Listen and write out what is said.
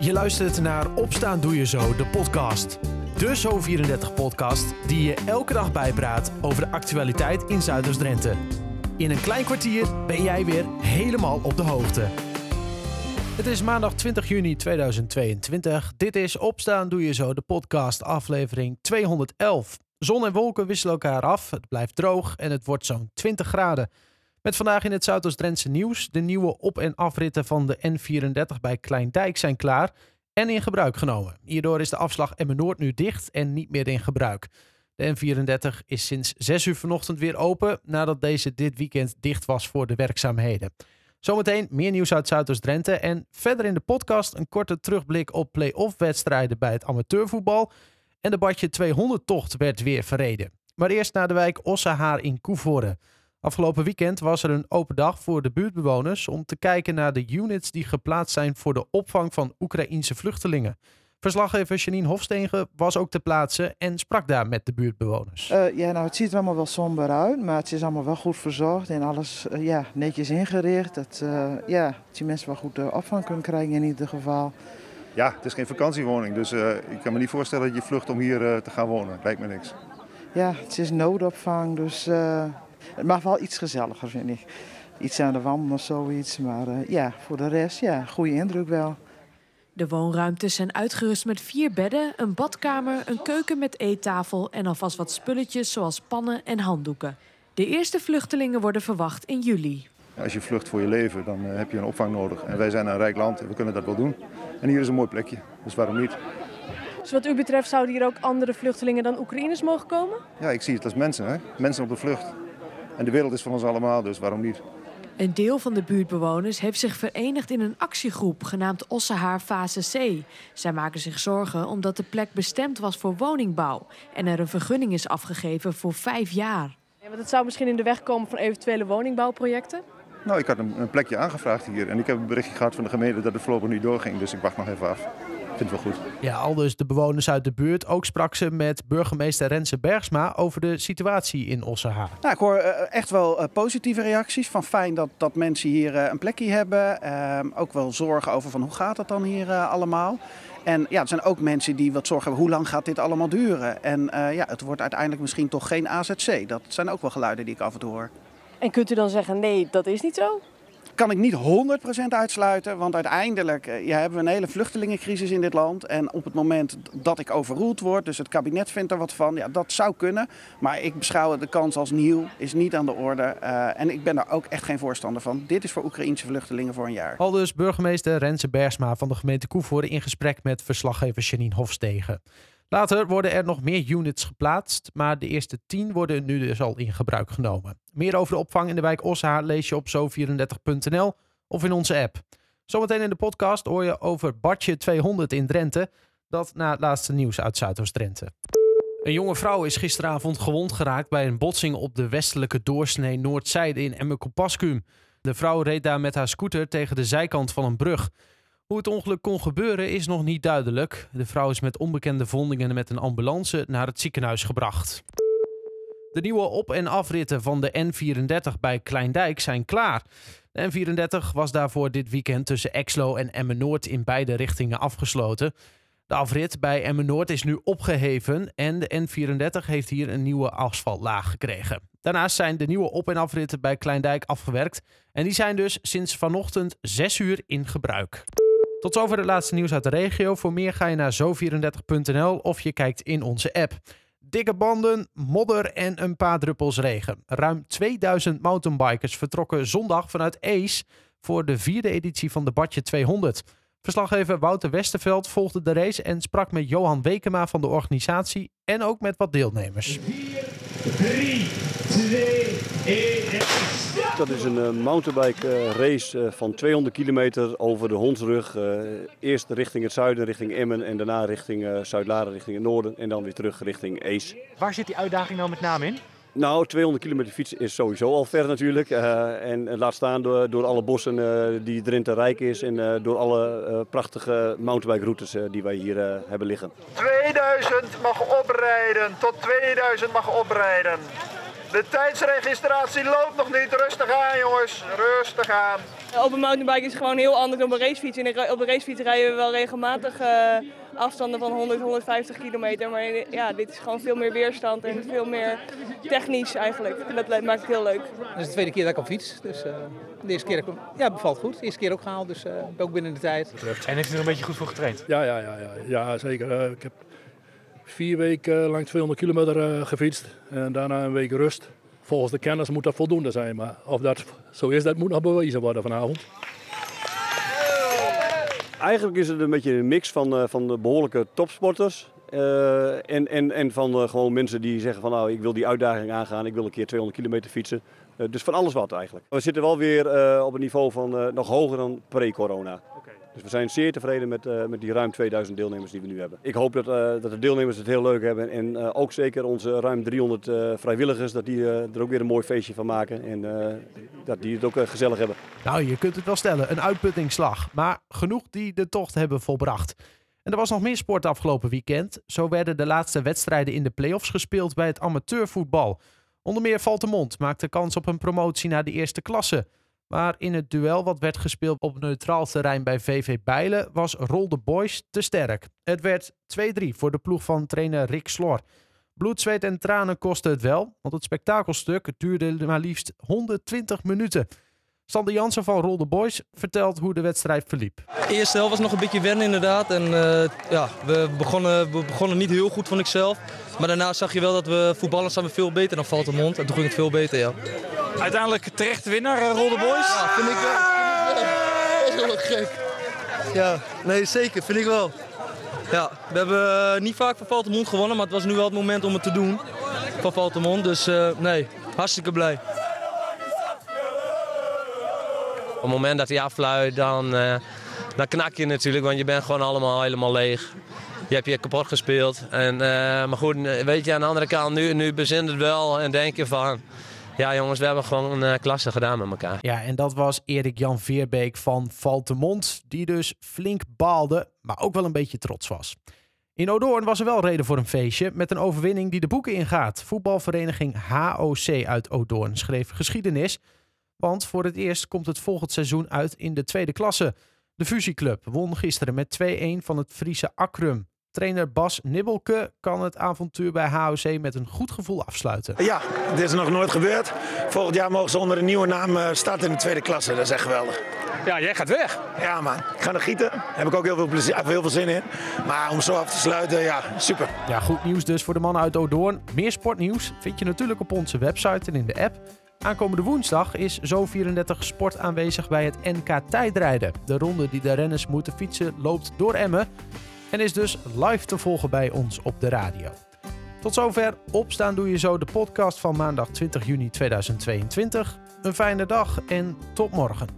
Je luistert naar Opstaan Doe Je Zo, de podcast. De Zo34-podcast die je elke dag bijpraat over de actualiteit in Zuiders-Drenthe. In een klein kwartier ben jij weer helemaal op de hoogte. Het is maandag 20 juni 2022. Dit is Opstaan Doe Je Zo, de podcast, aflevering 211. Zon en wolken wisselen elkaar af, het blijft droog en het wordt zo'n 20 graden. Met vandaag in het Zuidoost-Drentse nieuws. De nieuwe op- en afritten van de N34 bij Kleindijk zijn klaar en in gebruik genomen. Hierdoor is de afslag Emmen-Noord nu dicht en niet meer in gebruik. De N34 is sinds 6 uur vanochtend weer open nadat deze dit weekend dicht was voor de werkzaamheden. Zometeen meer nieuws uit Zuidoost-Drenthe en verder in de podcast een korte terugblik op play-off wedstrijden bij het amateurvoetbal. En de Badje 200-tocht werd weer verreden. Maar eerst naar de wijk Ossehaar in Koevoorde. Afgelopen weekend was er een open dag voor de buurtbewoners om te kijken naar de units die geplaatst zijn voor de opvang van Oekraïense vluchtelingen. Verslaggever Janine Hofstegen was ook ter plaatse en sprak daar met de buurtbewoners. Uh, ja, nou, het ziet er allemaal wel somber uit, maar het is allemaal wel goed verzorgd en alles uh, ja, netjes ingericht. Dat, uh, ja, dat die mensen wel goed opvang kunnen krijgen in ieder geval. Ja, het is geen vakantiewoning, dus ik kan me niet voorstellen dat je vlucht om hier te gaan wonen. Lijkt me niks. Ja, het is noodopvang, dus het mag wel iets gezelliger, vind ik. Iets aan de wand of zoiets, maar ja, voor de rest, ja, goede indruk wel. De woonruimtes zijn uitgerust met vier bedden, een badkamer, een keuken met eettafel en alvast wat spulletjes zoals pannen en handdoeken. De eerste vluchtelingen worden verwacht in juli. Als je vlucht voor je leven, dan heb je een opvang nodig. En wij zijn een rijk land en we kunnen dat wel doen. En hier is een mooi plekje, dus waarom niet? Dus wat u betreft zouden hier ook andere vluchtelingen dan Oekraïners mogen komen? Ja, ik zie het als mensen, hè? mensen op de vlucht. En de wereld is van ons allemaal, dus waarom niet? Een deel van de buurtbewoners heeft zich verenigd in een actiegroep genaamd Ossehaar Fase C. Zij maken zich zorgen omdat de plek bestemd was voor woningbouw en er een vergunning is afgegeven voor vijf jaar. Ja, want het zou misschien in de weg komen van eventuele woningbouwprojecten? Nou, ik had een, een plekje aangevraagd hier en ik heb een berichtje gehad van de gemeente dat het voorlopig niet doorging, dus ik wacht nog even af vind het wel goed. Ja, al dus de bewoners uit de buurt. Ook sprak ze met burgemeester Renze Bergsma over de situatie in Ossehaar. Nou, ik hoor echt wel positieve reacties. Van fijn dat, dat mensen hier een plekje hebben. Uh, ook wel zorgen over van hoe gaat het dan hier allemaal. En ja, er zijn ook mensen die wat zorgen hebben, hoe lang gaat dit allemaal duren? En uh, ja, het wordt uiteindelijk misschien toch geen AZC. Dat zijn ook wel geluiden die ik af en toe hoor. En kunt u dan zeggen, nee, dat is niet zo? Kan ik niet 100% uitsluiten, want uiteindelijk ja, hebben we een hele vluchtelingencrisis in dit land. En op het moment dat ik overroeld word, dus het kabinet vindt er wat van, ja, dat zou kunnen. Maar ik beschouw de kans als nieuw, is niet aan de orde. Uh, en ik ben daar ook echt geen voorstander van. Dit is voor Oekraïnse vluchtelingen voor een jaar. Al dus burgemeester Renze Bersma van de gemeente Koevoorde in gesprek met verslaggever Janine Hofstegen. Later worden er nog meer units geplaatst, maar de eerste 10 worden nu dus al in gebruik genomen. Meer over de opvang in de wijk Oshaar lees je op zo34.nl of in onze app. Zometeen in de podcast hoor je over Badje 200 in Drenthe, dat na het laatste nieuws uit Zuidoost-Drenthe. Een jonge vrouw is gisteravond gewond geraakt bij een botsing op de westelijke doorsnee Noordzijde in Emmekopaskum. De vrouw reed daar met haar scooter tegen de zijkant van een brug. Hoe het ongeluk kon gebeuren is nog niet duidelijk. De vrouw is met onbekende vondingen met een ambulance naar het ziekenhuis gebracht. De nieuwe op- en afritten van de N34 bij Kleindijk zijn klaar. De N34 was daarvoor dit weekend tussen Exlo en Emmen-Noord in beide richtingen afgesloten. De afrit bij Emmen-Noord is nu opgeheven en de N34 heeft hier een nieuwe asfaltlaag gekregen. Daarnaast zijn de nieuwe op- en afritten bij Kleindijk afgewerkt en die zijn dus sinds vanochtend 6 uur in gebruik. Tot zover het laatste nieuws uit de regio. Voor meer ga je naar zo34.nl of je kijkt in onze app. Dikke banden, modder en een paar druppels regen. Ruim 2000 mountainbikers vertrokken zondag vanuit Ace voor de vierde editie van de Badje 200. Verslaggever Wouter Westerveld volgde de race en sprak met Johan Wekema van de organisatie en ook met wat deelnemers. 4, 3, 2, 1 Dat is een uh, mountainbike uh, race uh, van 200 kilometer over de Hondsrug. eerst richting het zuiden, richting Emmen en daarna richting Zuid-Laren, richting het noorden en dan weer terug richting Ees. Waar zit die uitdaging nou met name in? Nou, 200 kilometer fietsen is sowieso al ver natuurlijk. Uh, en laat staan door, door alle bossen uh, die Drenthe rijk is en uh, door alle prachtige mountainbike-routes die wij hier hebben liggen. 2000 mag oprijden, tot 2000 mag oprijden. De tijdsregistratie loopt nog niet. Rustig aan jongens, rustig aan. Op een mountainbike is het gewoon heel anders dan op een racefiets. En op een racefiets rijden we wel regelmatig uh, afstanden van 100, 150 kilometer. Maar ja, dit is gewoon veel meer weerstand en veel meer technisch eigenlijk. En dat maakt het heel leuk. Het is de tweede keer dat ik op fiets. Dus uh, de eerste keer ja, bevalt goed. De eerste keer ook gehaald, dus uh, ook binnen de tijd. En heeft u er een beetje goed voor getraind? Ja, ja, ja, ja, ja zeker. ik heb vier weken lang 200 kilometer gefietst en daarna een week rust volgens de kennis moet dat voldoende zijn. Maar of dat zo is, dat moet nog bewezen worden vanavond. Eigenlijk is het een beetje een mix van, uh, van de behoorlijke topsporters. Uh, en, en, en van gewoon mensen die zeggen van nou ik wil die uitdaging aangaan, ik wil een keer 200 kilometer fietsen. dus van alles wat eigenlijk. We zitten wel weer op een niveau van nog hoger dan pre-corona. Dus we zijn zeer tevreden met, uh, met die ruim 2000 deelnemers die we nu hebben. Ik hoop dat, uh, dat de deelnemers het heel leuk hebben. En uh, ook zeker onze ruim 300 vrijwilligers, dat die er ook weer een mooi feestje van maken. En dat die het ook gezellig hebben. Nou, je kunt het wel stellen. Een uitputtingsslag. Maar genoeg die de tocht hebben volbracht. En er was nog meer sport afgelopen weekend. Zo werden de laatste wedstrijden in de play-offs gespeeld bij het amateurvoetbal. Onder meer Valtemont maakte kans op een promotie naar de eerste klasse. Maar in het duel wat werd gespeeld op neutraal terrein bij VV Bijlen was Rol de Boys te sterk. Het werd 2-3 voor de ploeg van trainer Rick Slor. Bloed, zweet en tranen kostte het wel, want het spektakelstuk duurde maar liefst 120 minuten. Sander Jansen van Rol de Boys vertelt hoe de wedstrijd verliep. De eerste helft was nog een beetje wennen inderdaad. En uh, ja, we begonnen, we begonnen niet heel goed, vond ik zelf. Maar daarna zag je wel dat we voetballen staan we veel beter dan Valtemont. En toen ging het veel beter, ja. Uiteindelijk terecht winnaar, uh, Rol de Boys? Ja, vind ik wel. Dat is wel gek. Ja, nee, zeker, vind ik wel. Ja, we hebben uh, niet vaak van Valtemont gewonnen, maar het was nu wel het moment om het te doen. Van Valtemont, dus uh, nee, hartstikke blij. Op het moment dat hij afluit, dan, uh, dan knak je natuurlijk, want je bent gewoon allemaal helemaal leeg. Je hebt je kapot gespeeld. En, uh, maar goed, weet je, aan de andere kant, nu, nu bezint het wel en denk je van... Ja jongens, we hebben gewoon een uh, klasse gedaan met elkaar. Ja, en dat was Erik Jan Veerbeek van Valtemont, die dus flink baalde, maar ook wel een beetje trots was. In Odoorn was er wel reden voor een feestje met een overwinning die de boeken ingaat. Voetbalvereniging HOC uit Odoorn schreef geschiedenis want voor het eerst komt het volgend seizoen uit in de tweede klasse. De fusieclub won gisteren met 2-1 van het Friese Akrum. Trainer Bas Nibbelke kan het avontuur bij HOC met een goed gevoel afsluiten. Ja, dit is nog nooit gebeurd. Volgend jaar mogen ze onder een nieuwe naam eh, starten in de tweede klasse. Dat is echt geweldig. Ja, jij gaat weg. Ja man, ik ga nog gieten. Daar heb ik ook heel veel, plezier, heel veel zin in. Maar om zo af te sluiten, ja, super. Ja, goed nieuws dus voor de mannen uit Odoorn. Meer sportnieuws vind je natuurlijk op onze website en in de app. Aankomende woensdag is Zo34 Sport aanwezig bij het NK tijdrijden. De ronde die de renners moeten fietsen loopt door Emmen en is dus live te volgen bij ons op de radio. Tot zover. Opstaan doe je zo de podcast van maandag 20 juni 2022. Een fijne dag en tot morgen.